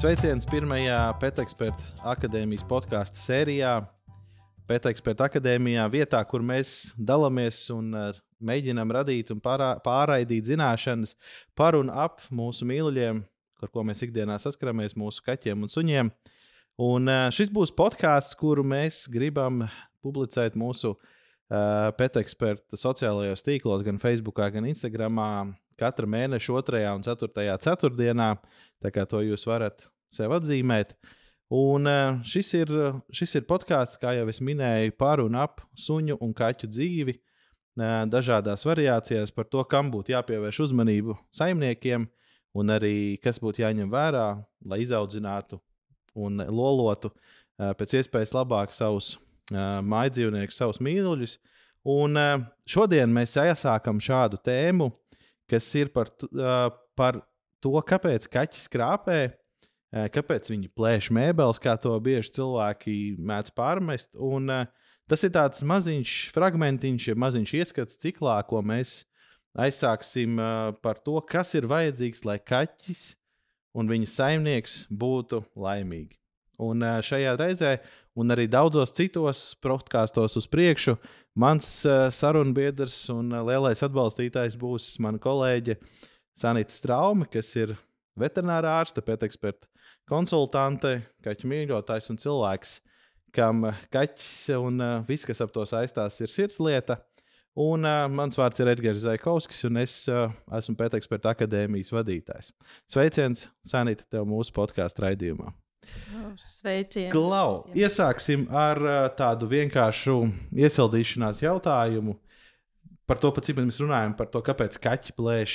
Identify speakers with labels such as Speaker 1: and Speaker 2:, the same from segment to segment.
Speaker 1: Sveiciens pirmajā Pēteksperta akadēmijas podkāstu sērijā. Pēteksperta akadēmijā vietā, kur mēs dalāmies un mēģinām radīt un pārā, pārraidīt zināšanas par un ap mūsu mīluļiem, ar ko mēs ikdienā saskaramies, mūsu kaķiem un suņiem. Un šis būs podkāsts, kuru mēs gribam publicēt mūsu uh, Pēteksperta sociālajos tīklos, gan Facebook, gan Instagram katra mēneša 2. un 4. ceturtdienā. Tā kā to jūs varat sev atzīmēt. Un eh, šis ir, šis ir podkāsts, kā jau es minēju, par un ap suņu un kaķu dzīvi. Eh, dažādās variācijās par to, kam būtu jāpievērš uzmanību saimniekiem, un arī kas būtu jāņem vērā, lai izaudzinātu un lolotu eh, pēc iespējas labāk savus mājdzīvniekus, savus mīluļus. Un šodien mēs iesākam šādu tēmu, kas ir par, par to, kāpēc kaķis krāpē, kāpēc viņi plēš mēbeles, kā to bieži cilvēki mēdz pārmest. Un, tas ir tāds maziņš fragmentiņš, ja maziņš ieskats ciklā, ko mēs aizsāksim par to, kas ir vajadzīgs, lai kaķis un viņa saimnieks būtu laimīgi. Un šajā reizē, un arī daudzos citos podkāstos uz priekšu, mans sarunbiedrs un lielais atbalstītājs būs mana kolēģe Sanita Strauma, kas ir veterinārā ārste, pēteksperta konsultante, kaķu mīļotājs un cilvēks, kam kaķis un viss, kas ap to saistās, ir sirdslieta. Un uh, mans vārds ir Edgars Zaikovskis, un es uh, esmu Pēteksperta akadēmijas vadītājs. Sveiciens, Sanita, tev mūsu podkāstu raidījumā.
Speaker 2: Sveiciens.
Speaker 1: Klau, iesāksim ar tādu vienkāršu iesildīšanās jautājumu. Par to, cik mēs runājam, par to, kāpēc kaķi plēš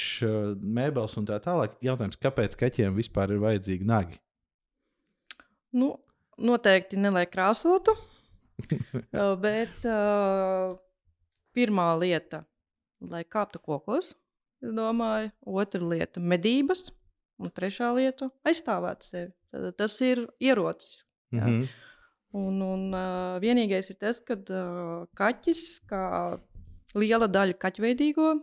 Speaker 1: mēbeles un tā tālāk. Jautājums, kāpēc kaķiem vispār ir vajadzīgi nagi?
Speaker 2: Nu, noteikti ne lai krāsotu, bet uh, pirmā lieta, lai kāptu kokos, es domāju, otra lieta - medības, un trešā lieta - aizstāvēt sevi. Tas ir ierocis. Mm -hmm. Un, un uh, vienīgais ir tas, ka uh, kaķis, kā liela daļa kaķveidīgo,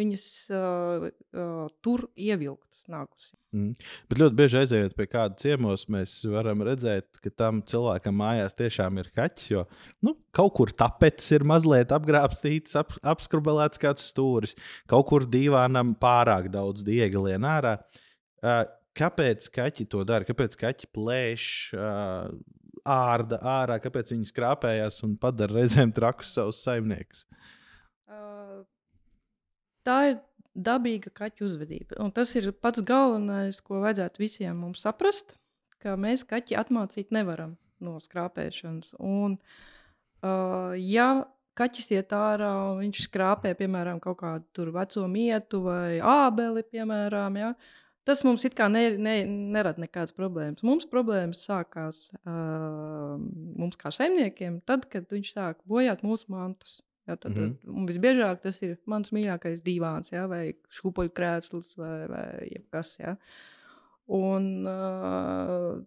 Speaker 2: viņas uh, uh, tur ievilktas nākus.
Speaker 1: Mm. Bet ļoti bieži aizejot pie kāda ciemos, mēs varam redzēt, ka tam cilvēkam mājās tiešām ir kaķis. Jo nu, kaut kur tapetes ir mazliet apgrābstīts, ap, apskrubelēts kāds stūris, kaut kur divānam pārāk daudz diega lien ārā. Uh, kāpēc kaķi to dara? Kāpēc kaķi plēš uh, ārda ārā, kāpēc viņi skrāpējās un padara reizēm trakus savus saimniekus? Uh,
Speaker 2: tā ir dabīga kaķu uzvedība. Un tas ir pats galvenais, ko vajadzētu visiem mums saprast, ka mēs kaķi atmācīt nevaram no skrāpēšanas. Un, uh, ja kaķis iet ārā un viņš skrāpē, piemēram, kaut kādu veco mietu vai ābeli, piemēram, ja, Tas mums it kā ne, ne, nerada nekādas problēmas. Mums problēmas sākās uh, mums kā saimniekiem, tad, kad viņš sāk bojāt mūsu mantas. Ja, tad, mm -hmm. Visbiežāk tas ir mans mīļākais divāns, ja, vai šūpoļu krēsls, vai, vai kas. Ja. Un, uh,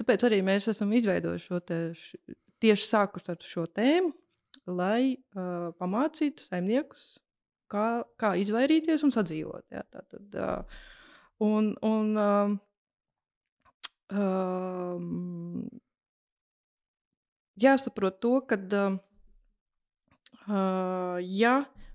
Speaker 2: tāpēc arī mēs esam izveidojuši šo te, š, tieši sākus ar šo tēmu, lai uh, pamācītu saimniekus kā, kā izvairīties un sadzīvot. Ja? Tātad, uh, un, un, uh, um, jāsaprot to, ka, uh, ja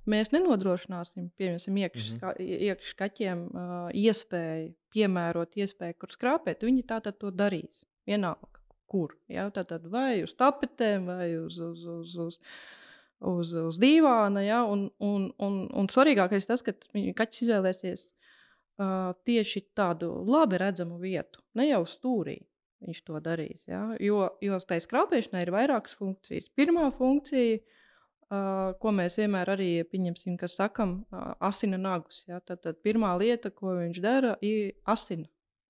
Speaker 2: mēs nenodrošināsim, piemēram, iekškaķiem mm -hmm. uh, iespēju, piemērot iespēju, kur skrāpēt, viņi tātad to darīs. Vienalga, kur. Ja? Tātad vai uz tapetēm, vai uz, uz, uz, uz uz, uz dīvāna. Ja, un, un, un, un svarīgākais tas, ka kaķis izvēlēsies uh, tieši tādu labi redzamu vietu, ne jau stūrī. Viņš to darīs. Ja? Jo, jo tai skrāpēšanai ir vairākas funkcijas. Pirmā funkcija, uh, ko mēs vienmēr arī pieņemsim, ka sakam, uh, asina nagus. Ja? Tad, tad pirmā lieta, ko viņš dara, ir asina.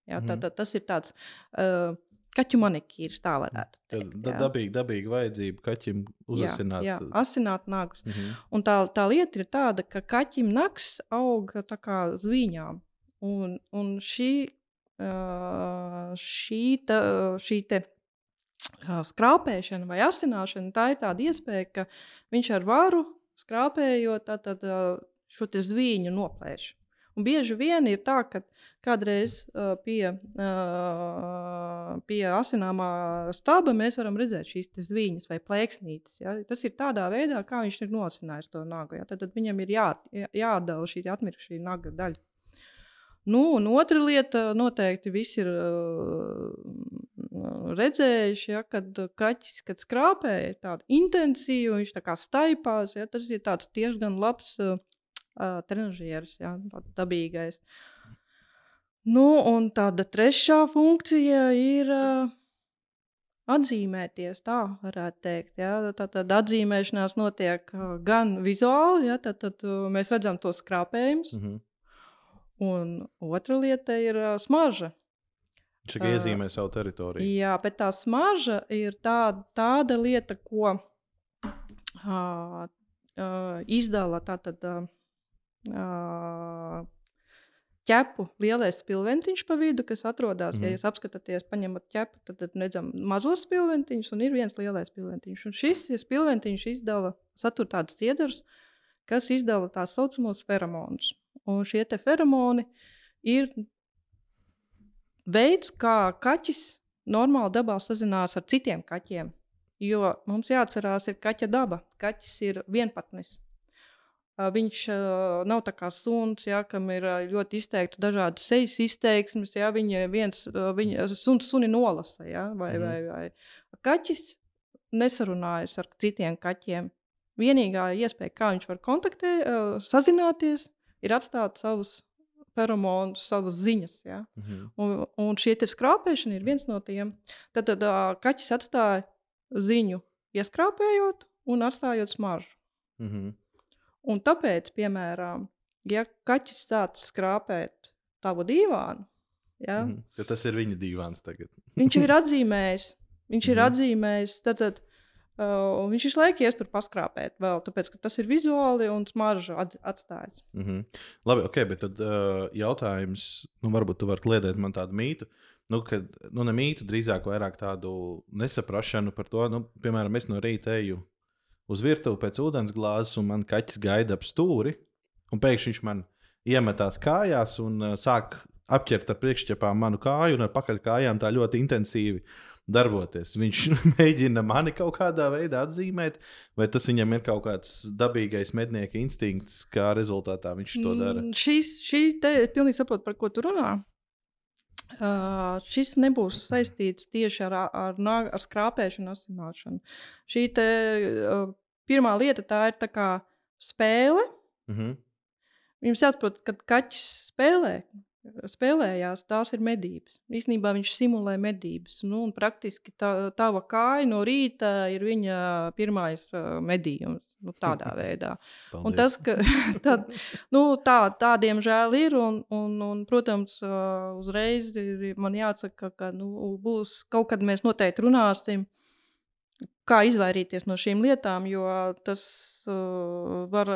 Speaker 2: Ja? Mm. Tad, tad tas ir tāds uh, Kaķu manikīrs tā varētu.
Speaker 1: Tā dabīgi, dabīgi vajadzība kaķim uzasināt.
Speaker 2: Jā, jā asināt nagus. Mm -hmm. Un tā, tā lieta ir tāda, ka kaķim nags aug tā kā uz viņām. Un, un šī, šī, ta, šī te skrāpēšana vai asināšana, tā ir tāda iespēja, ka viņš ar varu skrāpējot, tad šo zvīņu noplēš. Un bieži vien ir tā, ka kādreiz uh, pie, uh, pie asināmā staba mēs varam redzēt šīs zviņas vai plēksnītes. Ja? Tas ir tādā veidā, kā viņš ir nosinājis to nagu. Ja? Tad, tad viņam ir jā, jā, jāatdala šī atmirušā naga daļa. Nu, un otra lieta, noteikti visi ir uh, redzējuši, ja, kad kaķis, kad skrāpē, ir tāda intensīva, viņš tā kā staipās. Ja, tas ir diezgan labs uh, trenižieris, ja, tāds dabīgais. Nu, un tāda trešā funkcija ir uh, atzīmēties, tā varētu teikt. Ja. Tad, tad atzīmēšanās notiek gan vizuāli, ja, tad, tad mēs redzam tos skrāpējumus. Mm -hmm Un otra lieta ir uh, smarža.
Speaker 1: Viņš tikai uh, iezīmē savu teritoriju.
Speaker 2: Jā, bet tā smarža ir tā, tāda lieta, ko uh, uh, izdala tātad, uh, ķepu lielais spilventiņš pa vidu, kas atrodas. Mm. Ja mhm. jūs apskatāties, paņemat ķepu, tad, tad redzam mazos spilventiņus un ir viens lielais spilventiņš. Un šis spilventiņš izdala, satur tādas iedaras, kas izdala tās saucamos feromonus. Un šie feromoni ir veids, kā kaķis normāli dabā sazinās ar citiem kaķiem. Jo mums jāatcerās, ir kaķa daba. Kaķis ir vienpatnis. Viņš nav tā kā suns, ja, kam ir ļoti izteikti dažādi sejas izteiksmes. Ja, viņa viens viņa, suns suni nolasa. Ja, vai, mm. vai, vai. Kaķis nesarunājas ar citiem kaķiem. Vienīgā iespēja, kā viņš var kontaktēt, sazināties, ir atstāt savus feromonus, savas ziņas. Ja? Mm -hmm. un, un šī skrāpēšana ir viens no tiem. Tad, tad kaķis atstāja ziņu, ieskrāpējot un atstājot smaržu. Mm -hmm. Un tāpēc, piemēram, ja kaķis sāc skrāpēt tavu dīvānu, ja, mm
Speaker 1: -hmm. tas ir viņa dīvāns tagad.
Speaker 2: viņš ir atzīmējis. Viņš mm ir mhm. atzīmējis. Tad, tad, Uh, viņš visu laiku ies tur paskrāpēt, vēl, tāpēc, ka tas ir vizuāli un smaržu atstājis.
Speaker 1: Mm -hmm. Labi, ok, bet tad uh, jautājums, nu, varbūt tu vari kliedēt man tādu mītu. Nu, kad, nu, ne mītu, drīzāk vairāk tādu nesaprašanu par to, nu, piemēram, es no rīta eju uz virtuvi pēc ūdens glāzes, un man kaķis gaida ap stūri, un pēkšņi viņš man iemetās kājās un uh, sāk apķert ar priekšķepām manu kāju un ar pakaļkājām tā ļoti intensīvi. Darboties. Viņš mēģina mani kaut kādā veidā atzīmēt, vai tas viņam ir kaut kāds dabīgais mednieka instinkts, kā rezultātā viņš to dara.
Speaker 2: Mm, šis, šī te pilnīgi saprot, par ko tu runā. Uh, šis nebūs saistīts tieši ar, ar, ar, ar skrāpēšanu, asināšanu. Šī te, uh, pirmā lieta tā ir tā kā spēle. Mm -hmm. Jums jāsaprot, ka kaķis spēlē spēlējās, tās ir medības. Īsnībā viņš simulē medības. Nu, praktiski tā, tava kāja no rīta ir viņa pirmais uh, medījums. Nu, tādā veidā. Tas, ka tā, nu, tā, tādiem žēl ir, un, un, un protams, uzreiz ir man jāsaka, ka nu, būs kaut kad mēs noteikti runāsim, kā izvairīties no šīm lietām, jo tas uh, var,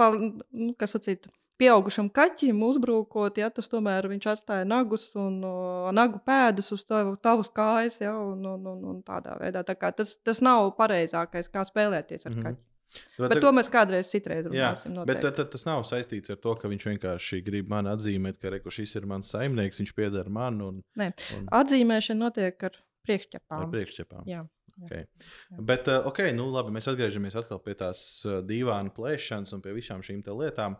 Speaker 2: pal, nu, kas sacīt, pieaugušam kaķim uzbrukot, ja tas tomēr viņš atstāja nagus un uh, nagu pēdas uz tavu, tavas kājas, ja, un, un, un, un tādā veidā. Tā kā tas, tas nav pareizākais, kā spēlēties ar mm -hmm. kaķi. Bet, bet to mēs kādreiz citreiz runāsim. Jā,
Speaker 1: bet tad, tad tas nav saistīts ar to, ka viņš vienkārši grib man atzīmēt, ka reku, šis ir mans saimnieks, viņš pieder man. Un,
Speaker 2: Nē, un... Atzīmēšana notiek ar priekšķepām.
Speaker 1: Ar priekšķepām.
Speaker 2: Jā.
Speaker 1: Okay. Jā. Bet, uh, ok, nu labi, mēs atgriežamies atkal pie tās uh, dīvāna plēšanas un pie visām šīm lietām.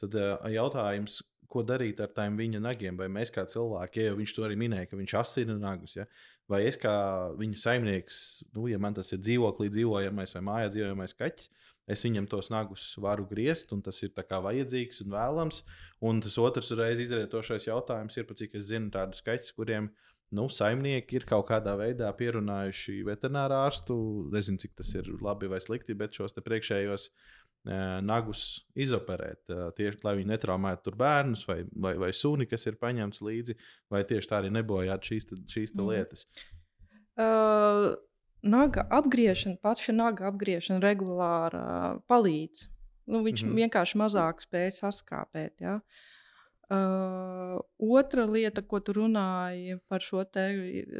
Speaker 1: Tad uh, jautājums, ko darīt ar tiem viņa nagiem? Vai mēs kā cilvēki, ja viņš to arī minēja, ka viņš asina nagus, ja? Vai es kā viņa saimnieks, nu, ja man tas ir dzīvoklī dzīvojamais vai mājā dzīvojamais kaķis, es viņam tos nagus varu griezt, un tas ir vajadzīgs un vēlams. Un tas otrs reiz izrietošais jautājums ir, cik es zinu tādus kaķus, kuriem nu, saimnieki ir kaut kādā veidā pierunājuši veterināru ārstu. Nezinu, cik tas ir labi vai slikti, bet šos priekšējos nagus izoperēt, tieši lai viņi netraumētu tur bērnus vai, vai, vai suni, kas ir paņemts līdzi, vai tieši tā arī nebojāt šīs, šīs mm. lietas.
Speaker 2: Uh, naga apgriešana, paša naga apgriešana regulāri uh, palīdz. Nu, viņš mm -hmm. vienkārši mazāk spēj saskāpēt. Ja? Uh, otra lieta, ko tu runāji par šo te,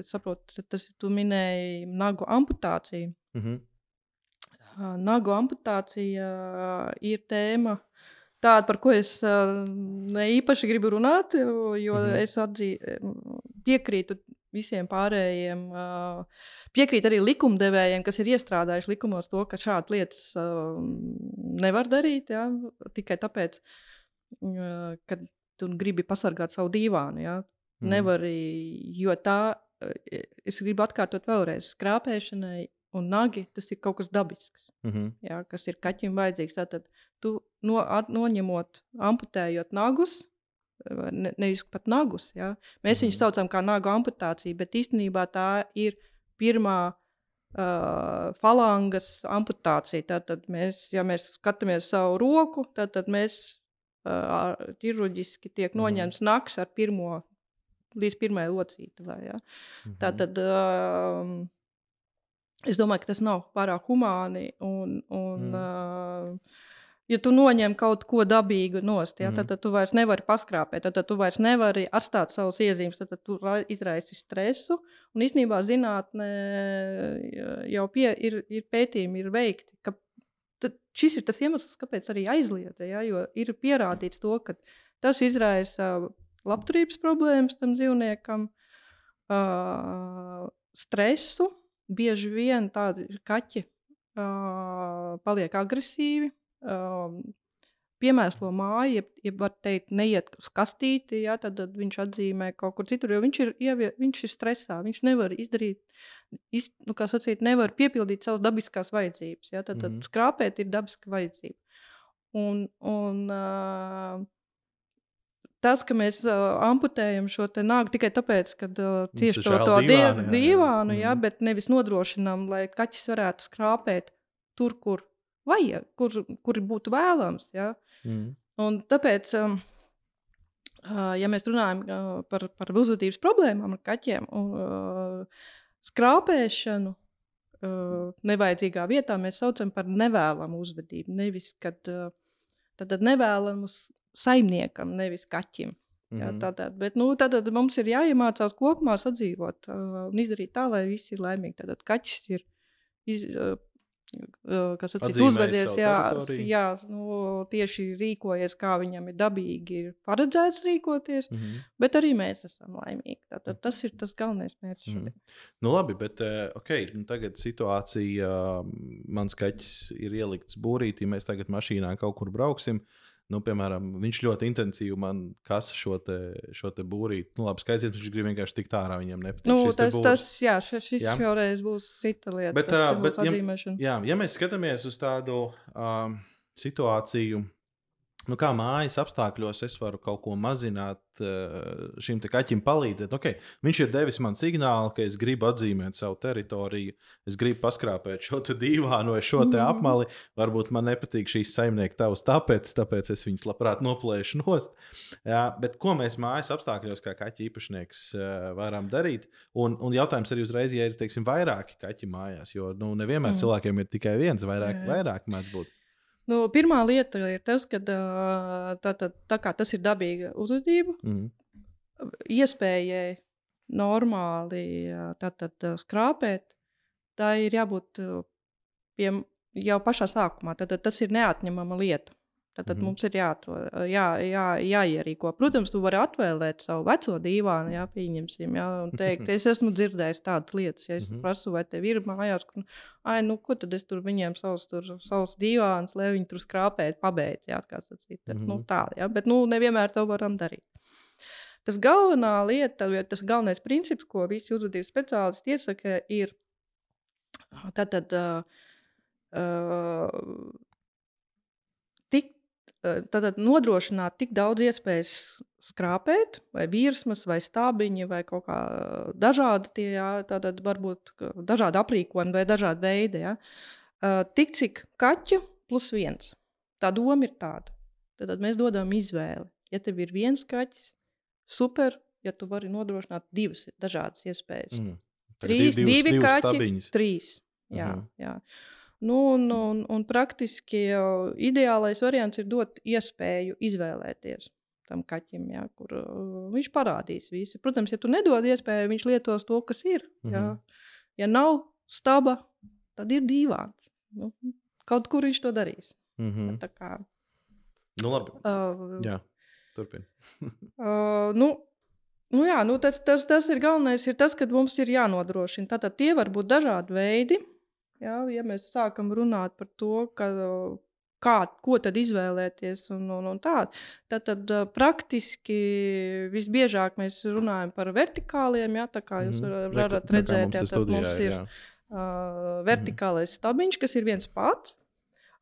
Speaker 2: saprotu, tas ir, tu minēji nagu amputāciju. Mm -hmm. Nagu amputācija ir tēma, tāda, par ko es ne īpaši gribu runāt, jo mm -hmm. es atzī, piekrītu visiem pārējiem. Uh, piekrīt arī likumdevējiem, kas ir iestrādājuši likumos to, ka šādas lietas nevar darīt ja, tikai tāpēc, ka tu gribi pasargāt savu dīvānu. Ja. Mm. Nevar, jo tā, es gribu atkārtot vēlreiz, skrāpēšanai un nagi tas ir kaut kas dabisks,
Speaker 1: mm -hmm.
Speaker 2: ja, kas ir kaķim vajadzīgs. Tātad tu no, at, noņemot, amputējot nagus, ne, nevis pat nagus. Ja? Mēs mm -hmm. viņus saucam par nagu amputāciju, bet īstenībā tā ir pirmā uh, falangas amputācija. Tātad, mēs, ja mēs skatāmies savu roku, tad, tad mēs uh, ķirurģiski tiek mhm. noņemts mm naks ar pirmo līdz pirmajai locītavai. Ja? Mm -hmm. Tātad. Uh, Es domāju, ka tas nav pārāk humāni. Un, un, mm. uh, ja tu noņem kaut ko dabīgu nost, ja, mm. tad, tad tu vairs nevari paskrāpēt, tad, tad tu vairs nevari atstāt savus iezīmes, tad, tad tu izraisi stresu. Un īstenībā zinātnē jau pie, ir, ir pētījumi, ir veikti, ka šis ir tas iemesls, kāpēc arī aizliedza. Ja, jo ir pierādīts to, ka tas izraisa labturības problēmas tam dzīvniekam, uh, stresu. Bieži vien tādi kaķi uh, paliek agresīvi, um, piemēslo māju, jeb, jeb var teikt, neiet uz kastīti, ja, tad, tad viņš atzīmē kaut kur citur, jo viņš ir, ievie, viņš ir stresā, viņš nevar izdarīt, iz, nu, kā sacīt, nevar piepildīt savas dabiskās vajadzības, ja, tad, tad mm -hmm. skrāpēt ir dabiska vajadzība. Un, un uh, tas, ka mēs uh, amputējam šo nāgu tikai tāpēc, ka uh, tieši to, to dīvānu, jā, dīvānu jā, mm. bet nevis nodrošinām, lai kaķis varētu skrāpēt tur, kur vajag, kur, kur būtu vēlams. Ja?
Speaker 1: Mm.
Speaker 2: Un tāpēc, um, uh, ja mēs runājam uh, par, par uzvedības problēmām ar kaķiem un uh, skrāpēšanu, uh, nevajadzīgā vietā mēs saucam par nevēlamu uzvedību. Nevis, kad uh, tad nevēlamu saimniekam, nevis kaķim. Jā, tātad, bet, nu, tātad mums ir jāiemācās kopumā sadzīvot uh, un izdarīt tā, lai visi ir laimīgi. Tātad kaķis ir iz, uh, kas atcīt, uzvedies, jā, jā nu, tieši rīkojies, kā viņam ir dabīgi, ir paredzēts rīkoties, mm -hmm. bet arī mēs esam laimīgi. Tātad tas ir tas galvenais mērķis. Mm -hmm.
Speaker 1: Nu, labi, bet okay, nu, tagad situācija, mans kaķis ir ielikts būrītī, mēs tagad mašīnā kaut kur brauksim. Uh, Nu, piemēram, viņš ļoti intensīvi man kasa šo, te, šo te būrīti. Nu, labi, skaidrs, viņš grib vienkārši tikt ārā. Viņam nepatīk.
Speaker 2: Nu, tas, tas, jā, šis jā? šoreiz būs cita lieta. Bet, uh, bet ja,
Speaker 1: jā, ja mēs skatāmies uz tādu um, situāciju, nu, kā mājas apstākļos es varu kaut ko mazināt, eh, šim kaķim palīdzēt. Okay, viņš ir devis man signālu, ka es gribu atzīmēt savu teritoriju, es gribu paskrāpēt šo dīvānu vai šo mm. apmali. Varbūt man nepatīk šīs saimnieka tavs, tāpēc, tāpēc es viņus labprāt noplēšu nost. Jā, bet ko mēs mājas apstākļos, kā kaķa īpašnieks, eh, varam darīt? Un, un jautājums arī uzreiz, ja ir teiksim, vairāki kaķi mājās, jo nu, nevienmēr mm. cilvēkiem ir tikai viens, vairāk, vairāk mēdz būt.
Speaker 2: Nu, pirmā lieta ir tas, ka tā, tā, tā kā tas ir dabīga uzvedība,
Speaker 1: mm.
Speaker 2: iespējai normāli tātad, skrāpēt, tā ir jābūt pie, jau pašā sākumā. Tad, tas ir neatņemama lieta. Tad, mm mums ir jāatro, jā, jā, jāierīko. Protams, tu vari atvēlēt savu veco dīvānu, jā, pieņemsim, jā, un teikt, es esmu dzirdējis tādas lietas, ja es mm prasu, vai tev ir mājās, ka, ai, nu, ko tad es tur viņiem savus, tur, savus dīvānus, lai viņi tur skrāpētu, pabeidz, jā, kā sacīt. Mm nu, tā, jā, bet, nu, nevienmēr to varam darīt. Tas galvenā lieta, tas galvenais princips, ko visi uzvedības speciālisti iesaka, ir tātad. Uh, uh, Tātad nodrošināt tik daudz iespējas skrāpēt, vai virsmas, vai stābiņi, vai kaut kā dažādi tie, jā, tātad varbūt dažādi aprīkojumi vai dažādi veidi. Jā. Tik cik kaķu plus viens. Tā doma ir tāda. Tad mēs dodam izvēli. Ja tev ir viens kaķis, super, ja tu vari nodrošināt divas dažādas iespējas. Mm. Trīs, divas, divi divas kaķi, stabiņas. trīs. Jā, mm jā. Nu, un, un, un praktiski ideālais variants ir dot iespēju izvēlēties tam kaķim, jā, kur uh, viņš parādīs visu. Protams, ja tu nedod iespēju, viņš lietos to, kas ir. Jā. Mm -hmm. Ja nav staba, tad ir dīvāns. Nu, kaut kur viņš to darīs.
Speaker 1: Mm -hmm.
Speaker 2: Tā kā
Speaker 1: Nu, labi.
Speaker 2: Uh,
Speaker 1: Jā, turpini.
Speaker 2: Uh, nu, nu jā, nu tas, tas, tas ir galvenais, ir tas, ka mums ir jānodrošina. Tātad tie var būt dažādi veidi. Jā, ja mēs sākam runāt par to, ka, kā, ko tad izvēlēties un, un, un tā, tad, tad uh, praktiski visbiežāk mēs runājam par vertikāliem. Jā, tā kā jūs
Speaker 1: Mhm.
Speaker 2: varat
Speaker 1: kā
Speaker 2: redzēt, jā, tad
Speaker 1: studijā
Speaker 2: mums ir
Speaker 1: jā.
Speaker 2: uh, vertikālais stabiņš, kas ir viens pats.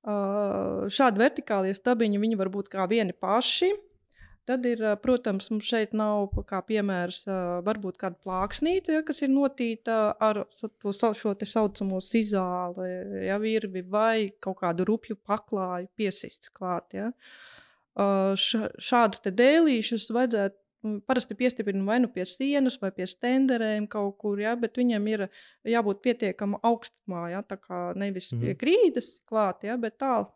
Speaker 2: Uh, šādi vertikālie stabiņi viņi var būt kā vieni paši. Tad ir, protams, mums šeit nav kā piemērs, varbūt kāda plāksnīte, ja, kas ir notīta ar to šo te saucamo sizāli, ja virvi vai kaut kādu rupju paklāju piesists klāt. Ja. Te dēlīšus vajadzētu parasti piestiprina vai nu pie sienas, vai pie stenderēm kaut kur, ja, bet viņam ir jābūt pietiekami augstumā, ja, tā kā nevis
Speaker 1: Mhm.
Speaker 2: pie grīdas klāt, ja, bet tā, ā,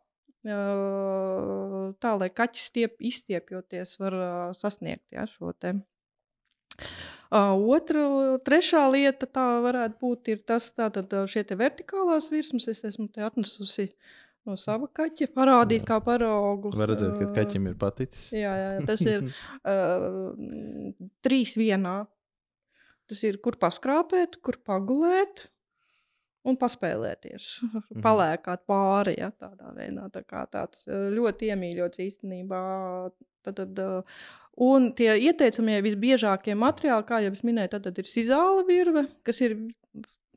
Speaker 2: tā lai kaķis stiep, izstiepjoties var sasniegt ja, šo te. Otra, trešā lieta tā varētu būt ir tas, tātad šie te vertikālās virsmas, es esmu te atnesusi no sava kaķa, parādīt
Speaker 1: Jā.
Speaker 2: kā paraugu.
Speaker 1: Var redzēt, ka kaķim ir paticis.
Speaker 2: Jā, jā, jā, tas ir uh, trīs vienā. Tas ir, kur paskrāpēt, kur pagulēt un paspēlēties.
Speaker 1: Mhm.
Speaker 2: Palēkāt pāri. Ja, tādā veidā tā kā tāds uh, ļoti iemīļots īstenībā. Tad, tad, uh, un tie ieteicamie visbiežākie materiāli, kā jau es minēju, tad, tad ir sizāla virve, kas ir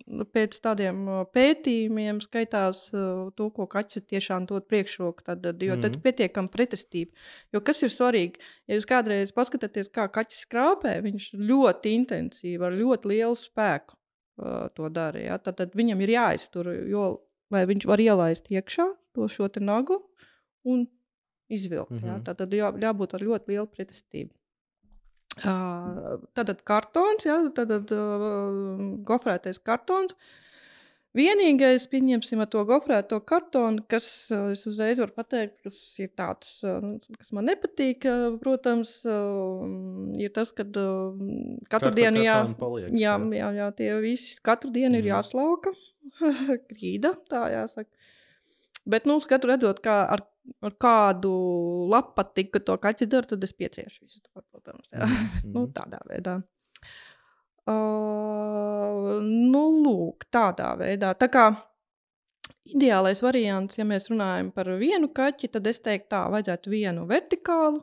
Speaker 2: pēc tādiem uh, pētījumiem skaitās to, ko kaķis tiešām dod priekšroku. Tad, jo tad
Speaker 1: Mhm.
Speaker 2: pietiekami pretestība. Jo kas ir svarīgi? Ja jūs kādreiz paskatāties, kā kaķis skrāpē, viņš ļoti intensīvi, ar ļoti lielu spēku uh, to dara. Ja? Tad, tad viņam ir jāiztur, jo, lai viņš var ielaist iekšā to šo nagu un izvilkt. Mm -hmm. ja? Tad, tad jā, jābūt ar ļoti lielu pretestību. Uh, Tātad kartons, ja, tātad uh, gofrētais kartons. Vienīgais, pieņemsim ar to gofrēto kartonu, kas, uh, es uzreiz varu pateikt, kas ir tāds, uh, nu, kas man nepatīk, uh, protams, ir tas, ka katru
Speaker 1: Karta
Speaker 2: dienu jā,
Speaker 1: paliekas, jā,
Speaker 2: jā. jā, tie visi katru dienu ir
Speaker 1: Mhm.
Speaker 2: jāslauka, grīda, tā jāsaka. Bet, nu, skatu redzot, kā ar, ar kādu lapatiku to kaķis dara, tad es pieciešu visu to, protams. Jā.
Speaker 1: Mhm,
Speaker 2: nu,
Speaker 1: mhm.
Speaker 2: tādā veidā. Uh, nu, lūk, tādā veidā. Tā kā ideālais variants, ja mēs runājam par vienu kaķi, tad es teiktu, tā vajadzētu vienu vertikālu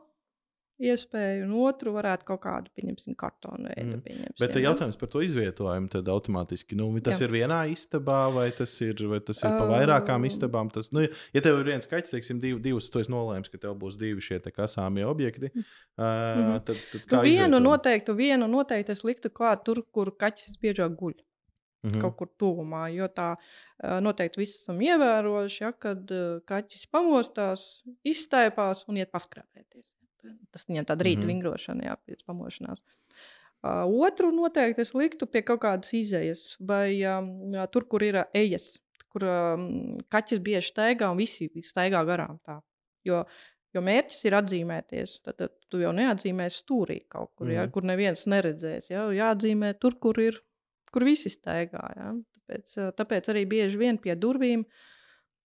Speaker 2: iespēju, un otru varētu kaut kādu, pieņemsim, kartonu veidu. Pieņemsim,
Speaker 1: Bet
Speaker 2: ja.
Speaker 1: jautājums par to izvietojumu tad automātiski. Nu, tas
Speaker 2: Jā.
Speaker 1: ir vienā istabā, vai tas ir, vai tas ir pa vairākām
Speaker 2: Ā.
Speaker 1: istabām? Tas, nu, ja tev ir viens kaķis, teiksim, div, divus, tu esi nolēmis, ka tev būs divi šie te kasāmie objekti, uh,
Speaker 2: Mhm.
Speaker 1: tad, tad kā
Speaker 2: vienu
Speaker 1: izvietot?
Speaker 2: noteikti, vienu noteikti es liktu klāt tur, kur kaķis biežāk guļ.
Speaker 1: Mhm.
Speaker 2: kaut kur tuvumā. Jo tā noteikti visi esam ievērojuši, ja, kad kaķis pamostās, izstaigās un iet paskrāpēties. Tas viņam tāda rīta mm -hmm. vingrošana, jā, pēc pamošanās. Uh, otru noteikti es liktu pie kaut kādas izējas, vai um, jā, tur, kur ir ā, ejas, kur um, kaķis bieži staigā un visi staigā garām. Tā. Jo, jo mērķis ir atzīmēties. Tad, tad tu jau neatzīmēsi stūrī kaut kur, mm ja, kur neviens neredzēs. Ja, jāatzīmē tur, kur ir kur visi staigā. Ja? Tāpēc, tāpēc arī bieži vien pie durvīm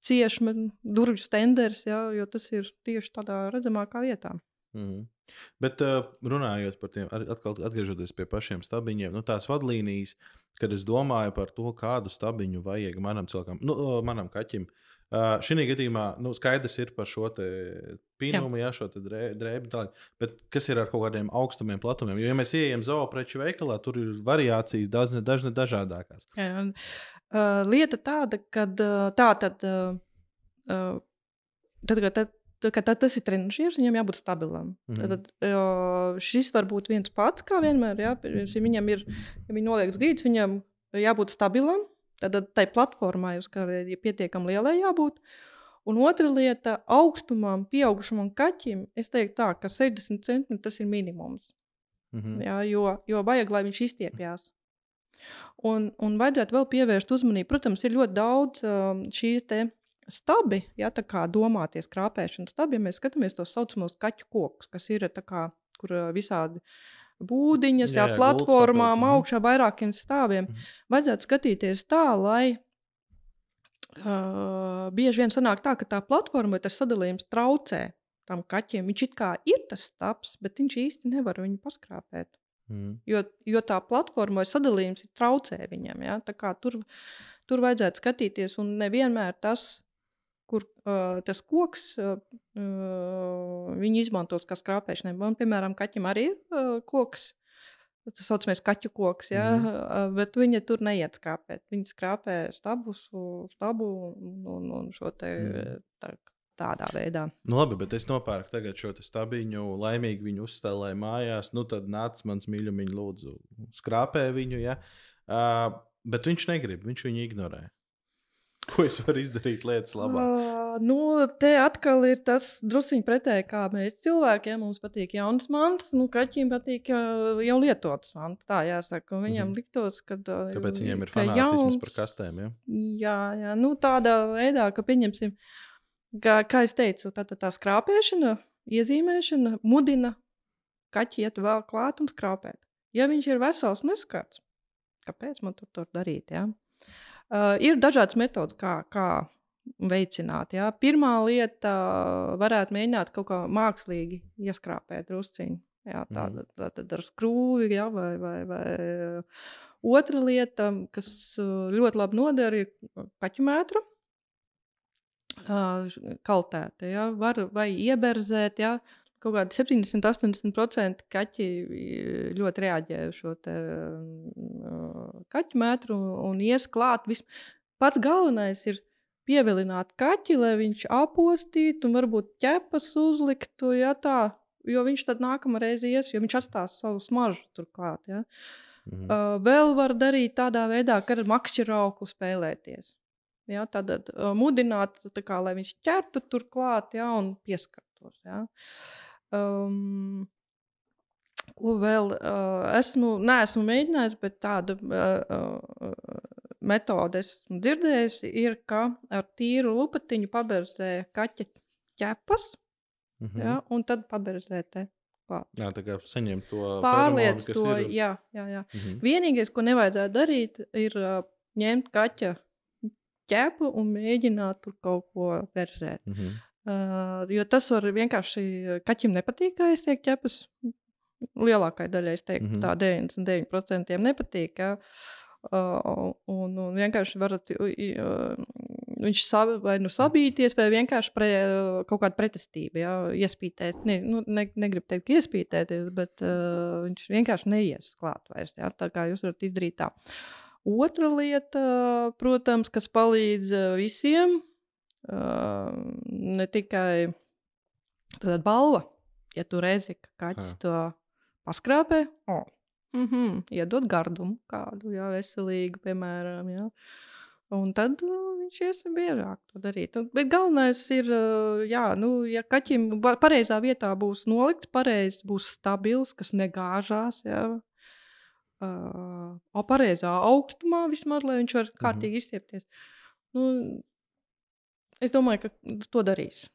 Speaker 2: cieši durvju stenders, ja? jo tas ir tieši tādā redzamākā vietā.
Speaker 1: Mhm. Bet uh, runājot par tiem, atkal atgriežoties pie pašiem stabiņiem, nu, tās vadlīnijas, kad es domāju par to, kādu stabiņu vajag manam cilvēkam, nu, uh, manam kaķim. Uh, Šī gadījumā nu, skaidrs ir par šo te pīnumu, jā, šo drēbi, tālāk. bet kas ir ar kaut kādiem augstumiem, platumiem? Jo, ja mēs ieejam zoopreču veikalā, tur ir variācijas daudz, ne, dažne dažādākās.
Speaker 2: Jā, un, uh, lieta tāda, ka tā tad, uh, uh, tad, kad, tad, tad, tas ir trenižieris, viņam jābūt stabilam.
Speaker 1: Mhm.
Speaker 2: Mhm. Tad, uh, šis var būt viens pats, kā vienmēr. Jā, ja viņam ir, ja viņi noliek grīdas, viņam jābūt stabilam. Tad tad tai platformai ir pietiekami lielai jābūt. Un otra lieta - augstumam, pieaugušam kaķim. Es teiktu, tā, ka 60 centimetri tas ir minimums.
Speaker 1: Mhm.
Speaker 2: Jā, jo, jo vajag, lai viņš izstiepjas. Un, un vajadzētu vēl pievērst uzmanību. Protams, ir ļoti daudz um, šī stabi, ja tā kā domāties krāpēšanas stabi, ja mēs skatāmies tos saucamos kaķu kokus, kas ir kā, kur visādi būdiņas, jā,
Speaker 1: Jā,
Speaker 2: platformām,
Speaker 1: mhm.
Speaker 2: augšā vairākiem stāviem.
Speaker 1: Mhm.
Speaker 2: Vajadzētu skatīties tā, lai uh, bieži vien sanāk tā, ka tā platforma vai tas sadalījums traucē tam kaķim. Viņš it kā ir tas stāps, bet viņš īsti nevar viņu paskrāpēt.
Speaker 1: Mm.
Speaker 2: Jo, jo tā platforma vai sadalījums ir traucē viņam. Ja? Tur, tur vajadzētu skatīties, un nevienmēr tas, kur uh, tas koks, uh, viņi izmantos kā skrāpēšanai. Man, piemēram, kaķim arī ir uh, koks. Tas saucamais kaķu koks, ja? Mm. bet viņa tur neiet skrāpēt. Viņa skrāpē stabus, stabu un, un, šo te,
Speaker 1: Mhm.
Speaker 2: tā, tādā veidā.
Speaker 1: Nu, labi, bet es nopērku tagad šo stabiņu, laimīgi viņu uzstādīju mājās. Nu, tad nāc mans mīļumiņš, lūdzu, skrāpē viņu. Ja? Uh, bet viņš negrib, viņš viņu ignorē. Ko es varu izdarīt lietas labā?
Speaker 2: Uh, nu, te atkal ir tas druskuļi pretēji, kā mēs cilvēkiem. Mums patīk jaunas mantas, nu, kaķiem patīk uh, jau lietotas mantas. Tā jāsaka. Un Viņam mm. -hmm. liktos, ka. Uh,
Speaker 1: Kāpēc viņiem ir
Speaker 2: ka
Speaker 1: fanātisms par kastēm? Ja?
Speaker 2: Jā, jā nu, tādā veidā, ka pieņemsim, kā, kā es teicu, tā, tā, tā skrāpēšana, iezīmēšana mudina kaķi iet vēl klāt un skrāpēt. Ja viņš ir vesels, neskarts, kāpēc man tur, tur darīt? Ja? Ir dažādas metodas, kā, kā veicināt. Ja? Pirmā lieta varētu mēģināt kaut kā mākslīgi ieskrāpēt drusciņu. Jā, tāda tā, tā, ar skrūvi, ja, vai, vai, vai otra lieta, kas ļoti labi noder, ir kaķu mētra. Kaltēta, ja, var vai ieberzēt, ja, kaut kādi 70-80% kaķi i, ļoti reaģē uz šo te, uh, kaķu metru un, ies klāt. Vis, pats galvenais ir pievilināt kaķi, lai viņš apostītu un varbūt ķepas uzliktu, ja tā, jo viņš tad nākamā reize ies, jo viņš atstās savu smaržu turklāt. Ja.
Speaker 1: Mhm.
Speaker 2: Uh, vēl var darīt tādā veidā, ka ar makšķeru auklu spēlēties. Ja, tad uh, mudināt, tā kā, lai viņš ķertu turklāt ja, un pieskartos. Ja. Um, ko vēl uh, esmu, neesmu mēģinājis, bet tāda uh, metode esmu dzirdējusi, ir, ka ar tīru lupatiņu paberzē kaķa ķepas,
Speaker 1: Mhm.
Speaker 2: ja, un tad paberzē te klāt.
Speaker 1: Jā, tā kā saņem to kas
Speaker 2: to,
Speaker 1: ir.
Speaker 2: jā, jā, jā.
Speaker 1: Mhm.
Speaker 2: Vienīgais, ko nevajadzētu darīt, ir uh, ņemt kaķa ķēpu un mēģināt tur kaut ko verzēt.
Speaker 1: Mhm.
Speaker 2: Uh, jo tas var vienkārši kaķim nepatīk, kā es teiktu, ķepas. Lielākajai daļai es teiktu, mm -hmm. tā 99% nepatīk. Ja? Uh, un, un vienkārši varat, uh, viņš sab, vai nu sabīties, vai vienkārši pre, kaut kāda pretestība, ja? iespītēt. Ne, nu, ne, negribu teikt, ka iespītēties, bet uh, viņš vienkārši neies klāt vairs. Ja? Tā kā jūs varat izdarīt tā. Otra lieta, protams, kas palīdz visiem, ne tikai tāda balva. Ja tu redzi, ka kaķis
Speaker 1: Jā.
Speaker 2: to paskrāpē, oh, mm -hmm, iedod gardumu kādu, jā, veselīgu, piemēram. Jā. Un tad uh, viņš iesim biežāk to darīt. Un, bet galvenais ir, uh, jā, nu, ja kaķim pareizā vietā būs nolikts, pareizi būs stabils, kas negāžās. Jā. Uh, o pareizā augstumā vismaz, lai viņš var kārtīgi izstiepties. Nu, es domāju, ka to darīs.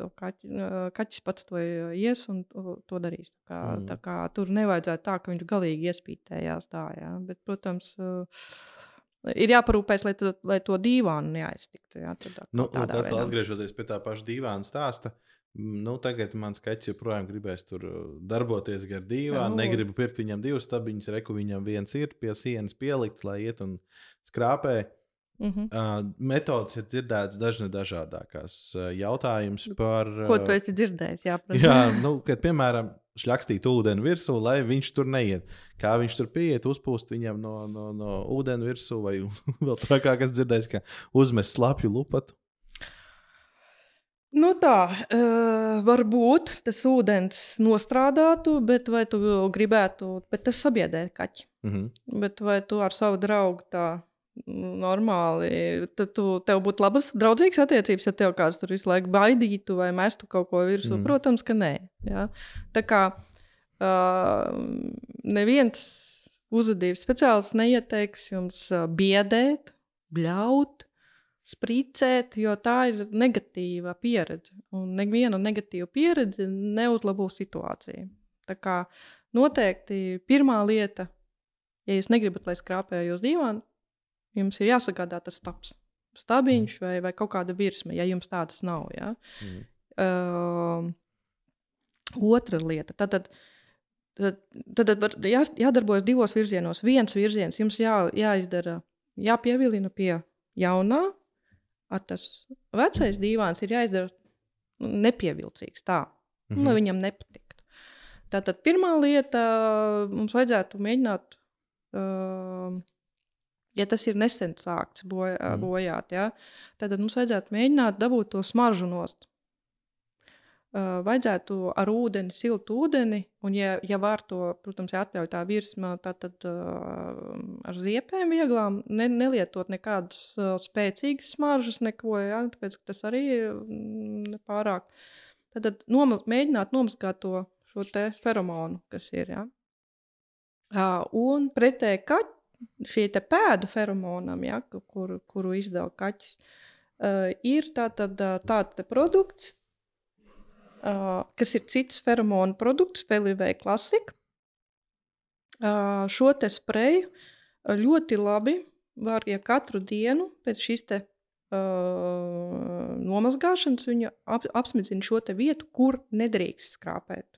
Speaker 2: To kaķi, kaķis pats to ies un to, darīs. Tā kā, mm. tā kā tur nevajadzētu tā, ka viņš galīgi iespītējās tā, jā. Bet, protams, ir jāparūpēs, lai to, lai to dīvānu neaiztiktu. Jā, tad,
Speaker 1: Nu,
Speaker 2: tādā veidā.
Speaker 1: atgriežoties pie tā paša dīvāna stāsta. m, Nu, tagad mans kaķis joprojām gribēs tur darboties gar dīvānu.
Speaker 2: Nu.
Speaker 1: Negribu pirkt viņam divus stabiņus, reku viņam viens ir pie sienas pielikts, lai iet un skrāpē.
Speaker 2: Mhm.
Speaker 1: Uh, metodas ir dzirdētas dažne dažādākās. Uh, jautājums par.
Speaker 2: Ko
Speaker 1: uh,
Speaker 2: tu esi dzirdējis? Jā,
Speaker 1: Jā, nu, kad, piemēram, šļakstīt ūdeni virsū, lai viņš tur neiet. Kā viņš tur pieiet, uzpūst viņam no, no, no ūdens virsū, vai vēl trakāk, kas dzirdējis, ka uzmes slapju lupatu.
Speaker 2: Nu tā, uh, varbūt tas ūdens nostrādātu, bet vai tu gribētu, bet tas sabiedē kaķi.
Speaker 1: Mhm.
Speaker 2: Bet vai tu ar savu draugu tā mm, normāli, tad tu, tev būtu labas, draudzīgas attiecības, ja tev kāds tur visu laiku baidītu vai mestu kaut ko virsū?
Speaker 1: Mm.
Speaker 2: Protams, ka nē. Ja? Tā kā uh, neviens uzvedības speciālists neieteiks jums biedēt, bļaut, spricēt, jo tā ir negatīva pieredze. Un neviena negatīva pieredze neuzlabo situāciju. Tā kā noteikti pirmā lieta, ja jūs negribat, lai skrāpēju uz dīvānu, jums ir jāsagādā tas stabs. Stabiņš vai, vai kaut kāda virsma, ja jums tādas nav. Ja?
Speaker 1: Mhm.
Speaker 2: Uh, otra lieta. Tātad, tad, tad, tad jā, jādarbojas divos virzienos. Viens virziens jums jā, jāizdara, jāpievilina pie jaunā, tas vecais dīvāns ir jāizdara nepievilcīgs tā, mm -hmm. lai viņam nepatiktu. Tātad pirmā lieta mums vajadzētu mēģināt. Uh, ja tas ir nesen sākts bojā, mm. bojāt, ja, tad mums vajadzētu mēģināt dabūt to smaržu nost. Uh, vajadzētu ar ūdeni, siltu ūdeni, un, ja, ja var to, protams, ja atļauj tā virsma, tad, uh, ar ziepēm vieglām, ne, nelietot nekādas uh, spēcīgas smaržas, neko, ja, tāpēc tas arī mm, pārāk. Tad, tad nom, mēģināt nomazgāt to feromonu, kas ir, ja. Uh, un pretēji kaķi šī pēdu feromonam, ja, kuru, kuru izdala kaķis, uh, ir tātad, uh, tāds produkts, uh, kas ir cits feromonu produkts, Pelivei klasika. Uh, šo te spreju ļoti labi var, ja katru dienu pēc šīs te, uh, nomazgāšanas viņa ap, apsmidzina šo vietu, kur nedrīkst skrāpēt.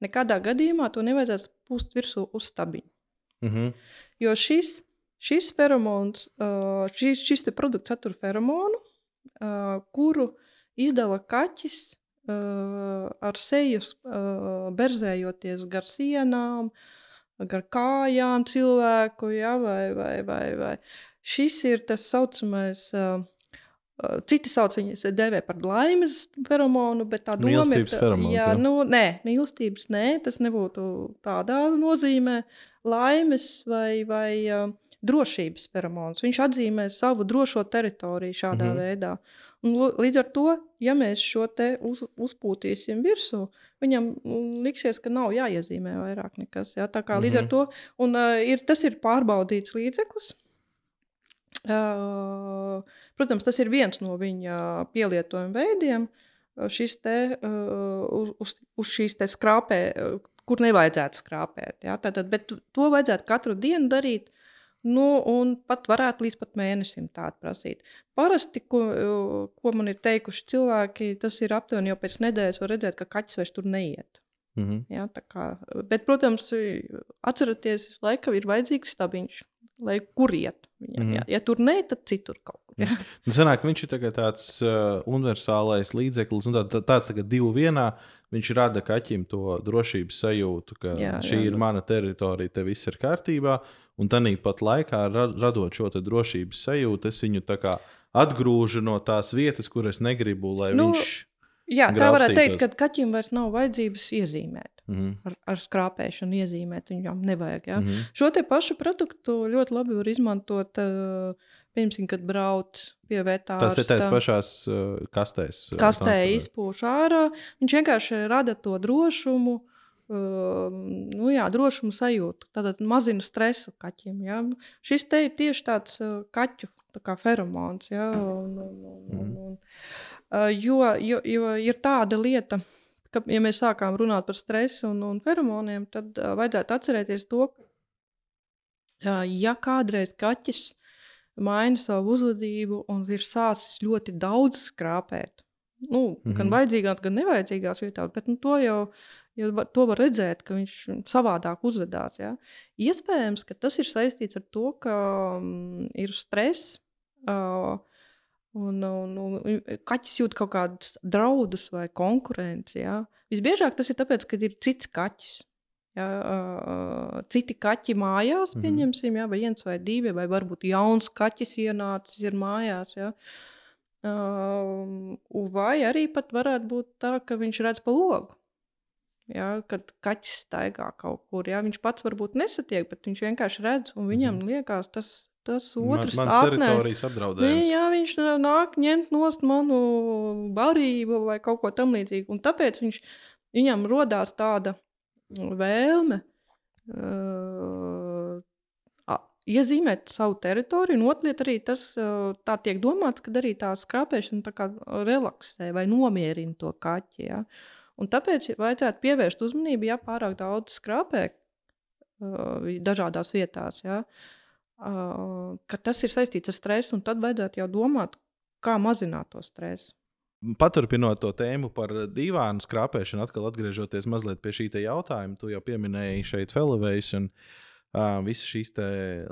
Speaker 2: Nekādā gadījumā to nevajadzētu pūst virsū uz stabiņu. -hmm. Jo šis, šis feromons, šis, šis produkts satur feromonu, kuru izdala kaķis ar seju berzējoties gar sienām, gar kājām cilvēku, ja, vai, vai, vai, vai. Šis ir tas saucamais uh, Citi sauc viņu dēvē par laimes feromonu, bet tā doma ir.
Speaker 1: Feromons, jā,
Speaker 2: jā. Nu, nē, mīlestības nē, tas nebūtu tādā nozīmē. Laimes vai, vai uh, drošības feromons. Viņš atzīmē savu drošo teritoriju šādā mm -hmm. veidā. Un, līdz ar to, ja mēs šo te uz, uzpūtīsim virsū, viņam liksies, ka nav jāiezīmē vairāk nekas. Jā, tā kā mm -hmm. līdz ar mhm. to un, uh, ir, tas ir pārbaudīts līdzeklis. Protams, tas ir viens no viņa pielietojuma veidiem. Šis te uz, uz šīs skrāpē, kur nevajadzētu skrāpēt. Ja? Tātad, bet to vajadzētu katru dienu darīt. Nu, un pat varētu līdz pat mēnesim tādu prasīt. Parasti, ko, ko man ir teikuši cilvēki, tas ir aptuveni jau pēc nedēļas, var redzēt, ka kaķis vairs tur neiet. Mm -hmm. ja, kā, bet, protams, atcerieties, ka ir vajadzīgs stabiņš lai kur iet. Viņam, mm. jā. Ja tur nē, tad citur kaut kur. Jā.
Speaker 1: Nu, sanāk, viņš ir tāds uh, universālais līdzeklis, un tā, tā, tāds tā divu vienā. Viņš rada kaķim to drošības sajūtu, ka jā, šī jā, ir jā. mana teritorija, te viss ir kārtībā. Un tādā pat laikā, radot šo drošības sajūtu, es viņu atgrūžu no tās vietas, kur es negribu, lai nu, viņš
Speaker 2: Jā, tā varētu teikt, ka kaķim vairs nav vajadzības iezīmēt. Mm -hmm. ar, ar skrāpēšanu iezīmēt viņam nevajag. Ja? Mm -hmm. Šo te pašu produktu ļoti labi var izmantot. Uh, Piemēram, kad brauc pie vetāra.
Speaker 1: Tas ir tās pašās uh, kastēs.
Speaker 2: Uh, Kastē izpūš ārā. Viņš vienkārši rada to drošumu. Uh, nu jā, drošumu sajūtu. Tad mazina stresu kaķiem. Ja? Šis te ir tieši tāds uh, kaķu tā feromons. Ja? Un, un, un, un, mhm. un, Uh, jo, jo, jo ir tāda lieta, ka, ja mēs sākām runāt par stresu un, un feromoniem, tad vajadzētu atcerēties to, ka, ja kādreiz kaķis maina savu uzvedību un ir sācis ļoti daudz skrāpēt, nu, mm -hmm. gan vajadzīgās, gan nevajadzīgās vietās, bet nu, to jau. Jo to var redzēt, ka viņš savādāk uzvedās. Ja? Iespējams, ka tas ir saistīts ar to, ka um, ir stress, uh, Un, un, un kaķis jūt kaut kādus draudus vai konkurenci. Ja? Visbiežāk tas ir tāpēc, ka ir cits kaķis. Ja, uh, citi kaķi mājās, mhm. pieņemsim, ja, vai viens vai divi, vai varbūt jauns kaķis ienācis ir mājās. Ja. Uh, vai arī pat varētu būt tā, ka viņš redz pa logu. Ja, kad kaķis staigā kaut kur, ja, viņš pats varbūt nesatiek, bet viņš vienkārši redz, un viņam mhm. liekas, tas tas otrs
Speaker 1: Man, teritorijas apdraudējums.
Speaker 2: Jā, viņš nāk ņemt nost manu barību vai kaut ko tam līdzīgu. Un tāpēc viņš, viņam rodās tāda vēlme uh, iezīmēt savu teritoriju. Un lieta arī tas uh, tā tiek domāts, ka arī tā skrāpēšana tā kā relaksē vai nomierina to kaķi. Ja? Un tāpēc vajadzētu pievērst uzmanību, ja pārāk daudz skrāpē uh, dažādās vietās. Ja? Uh, ka tas ir saistīts ar stresu, un tad vajadzētu jau domāt, kā mazināt to stresu.
Speaker 1: paturpinot to tēmu par divānu skrāpēšanu, atkal atgriežoties mazliet pie šī jautājuma, tu jau pieminēji šeit Felivējus un uh, visas šīs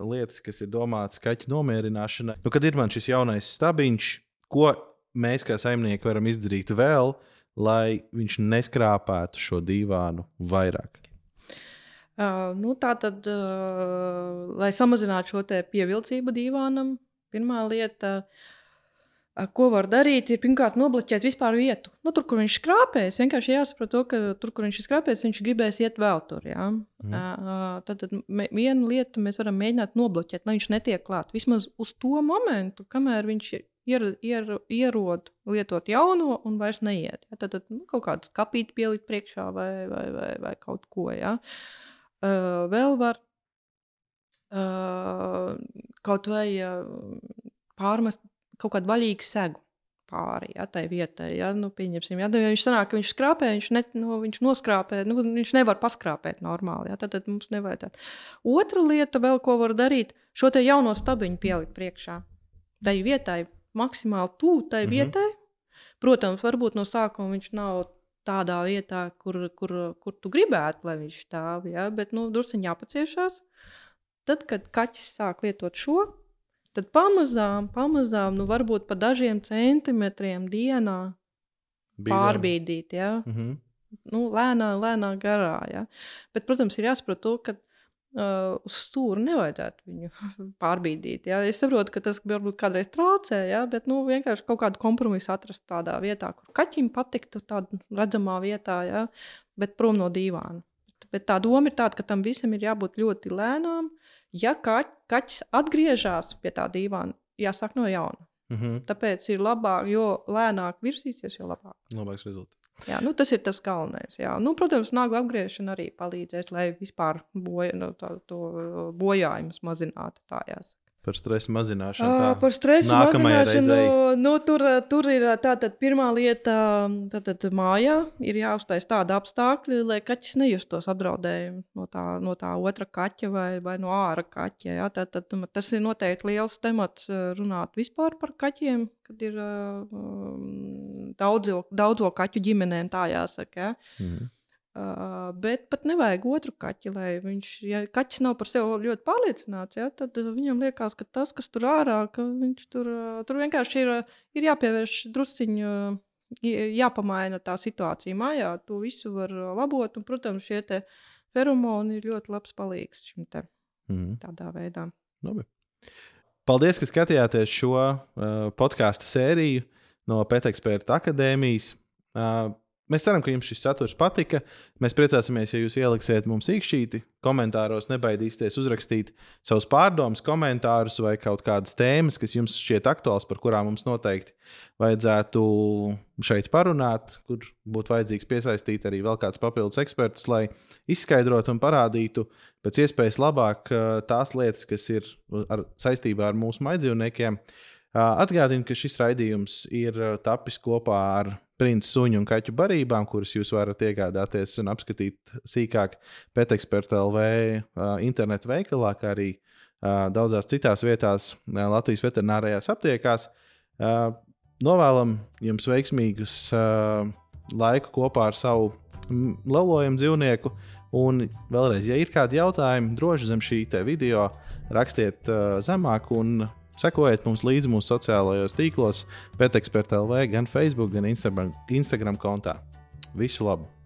Speaker 1: lietas, kas ir domātas kaķu nomierināšanai. Nu, kad ir man šis jaunais stabiņš, ko mēs kā saimnieki varam izdarīt vēl, lai viņš neskrāpētu šo divānu vairāk?
Speaker 2: Nu, tā tad, lai samazinātu šo pievilcību divānam, pirmā lieta, ko var darīt, ir pirmkārt nobloķēt vispār vietu. Nu, tur, kur viņš skrāpēs, vienkārši jāsaprot, to, ka tur, kur viņš skrāpēs, viņš gribēs iet vēl tur. Ja? Mm. Tad, tad viena lieta mēs varam mēģināt nobloķēt, lai viņš netiek klāt. Vismaz uz to momentu, kamēr viņš ier, ier, ierod lietot jauno un vairs neiet. Ja? Tad, tad nu, kaut kādu kapīti pielikt priekšā vai, vai, vai, vai kaut ko. Ja? Uh, Uh, vēl var uh, kaut vai uh, pārmest kaut kādu vaļīgu segu pāri ja, tai vietai. Ja, nu, pieņemsim, ja, nu, ja viņš sanāk, ka viņš skrāpē, viņš, ne, nu, viņš noskrāpē, nu, viņš nevar paskrāpēt normāli. Ja, tad, tad mums nevajadzētu. Otra lieta, vēl, ko var darīt, šo te jauno stabiņu pielikt priekšā. Tai vietai maksimāli tuvu tai mm -hmm. vietai. Protams, varbūt no sākuma viņš nav tādā vietā, kur, kur, kur tu gribētu, lai viņš stāv. Ja? Bet nu, druskuļi jāpaciešās. Tad, kad kaķis sāk lietot šo, tad pamazām, pamazām nu, varbūt pa dažiem centimetriem dienā Bīdām. pārbīdīt. Ja? Mm -hmm. nu, lēnā, lēnā garā. Ja? Bet, protams, ir jāsaprot to, ka uh, uz stūra nevajadzētu viņu pārbīdīt. Ja? Es saprotu, ka tas varbūt kādreiz traucē, ja? bet nu, vienkārši kaut kādu kompromisu atrast tādā vietā, kur kaķim patiktu, tādā redzamā vietā, ja? bet prom no dīvāna. Bet tā doma ir tāda, ka tam visam ir jābūt ļoti lēnām. Ja kaķ, kaķis atgriežas pie tā dīvāna, jāsāk no jauna. Mm -hmm. Tāpēc ir labāk, jo lēnāk virsīsies, jo labāk.
Speaker 1: Labāks rezultāts.
Speaker 2: Jā, nu, tas ir tas galvenais. Jā. Nu, protams, nagu apgriešana arī palīdzēs, lai vispār boja, nu, tā, to bojājumus mazinātu. Tā jāsaka.
Speaker 1: Par stresu mazināšanu. Tā.
Speaker 2: Par stresu mazināšanu. Nu, tur, tur ir tātad pirmā lieta, tātad mājā ir jāuztais tāda apstākļa, lai kaķis nejustos apdraudējumu no tā, no tā otra kaķa vai, vai no ārā kaķa. Ja? Tātad, tas ir noteikti liels temats runāt vispār par kaķiem, kad ir um, daudzo, daudzo kaķu ģimenēm tā jāsaka. Ja? Mm. Uh, bet pat nevajag otru kaķi, lai viņš, ja kaķis nav par sevi ļoti pārliecināts, ja, tad viņam liekas, ka tas, kas tur ārā, ka viņš tur, tur vienkārši ir, ir jāpievērš drusciņu, jāpamaina tā situācija mājā. To visu var labot, un, protams, šie feromoni ir ļoti labs palīgs šim te mm. tādā veidā.
Speaker 1: Labi. Paldies, ka skatījāties šo uh, podkāstu sēriju no Pēteksperta akadēmijas. Mēs ceram, ka jums šis saturs patika. Mēs priecāsimies, ja jūs ieliksiet mums īkšķīti, komentāros nebaidīsieties uzrakstīt savus pārdomus, komentārus vai kaut kādas tēmas, kas jums šķiet aktuāls, par kurām mums noteikti vajadzētu šeit parunāt, kur būtu vajadzīgs piesaistīt arī vēl kāds papildus eksperts, lai izskaidrotu un parādītu pēc iespējas labāk tās lietas, kas ir ar, saistībā ar mūsu maidzīvniekiem. Atgādinu, ka šis raidījums ir tapis kopā ar princi suņu un kaķu barībām, kuras jūs varat iegādāties un apskatīt sīkāk Pēteksperta LV internetu veikalā, kā arī daudzās citās vietās Latvijas veterinārajās aptiekās. Novēlam jums veiksmīgus laiku kopā ar savu lelojumu dzīvnieku. Un vēlreiz, ja ir kādi jautājumi, droši zem šī video rakstiet zemāk, un Sekojiet mums līdzi mūsu sociālajos tīklos, pēteksperta LV, gan Facebook, gan Instagram, Instagram kontā. Visu labu!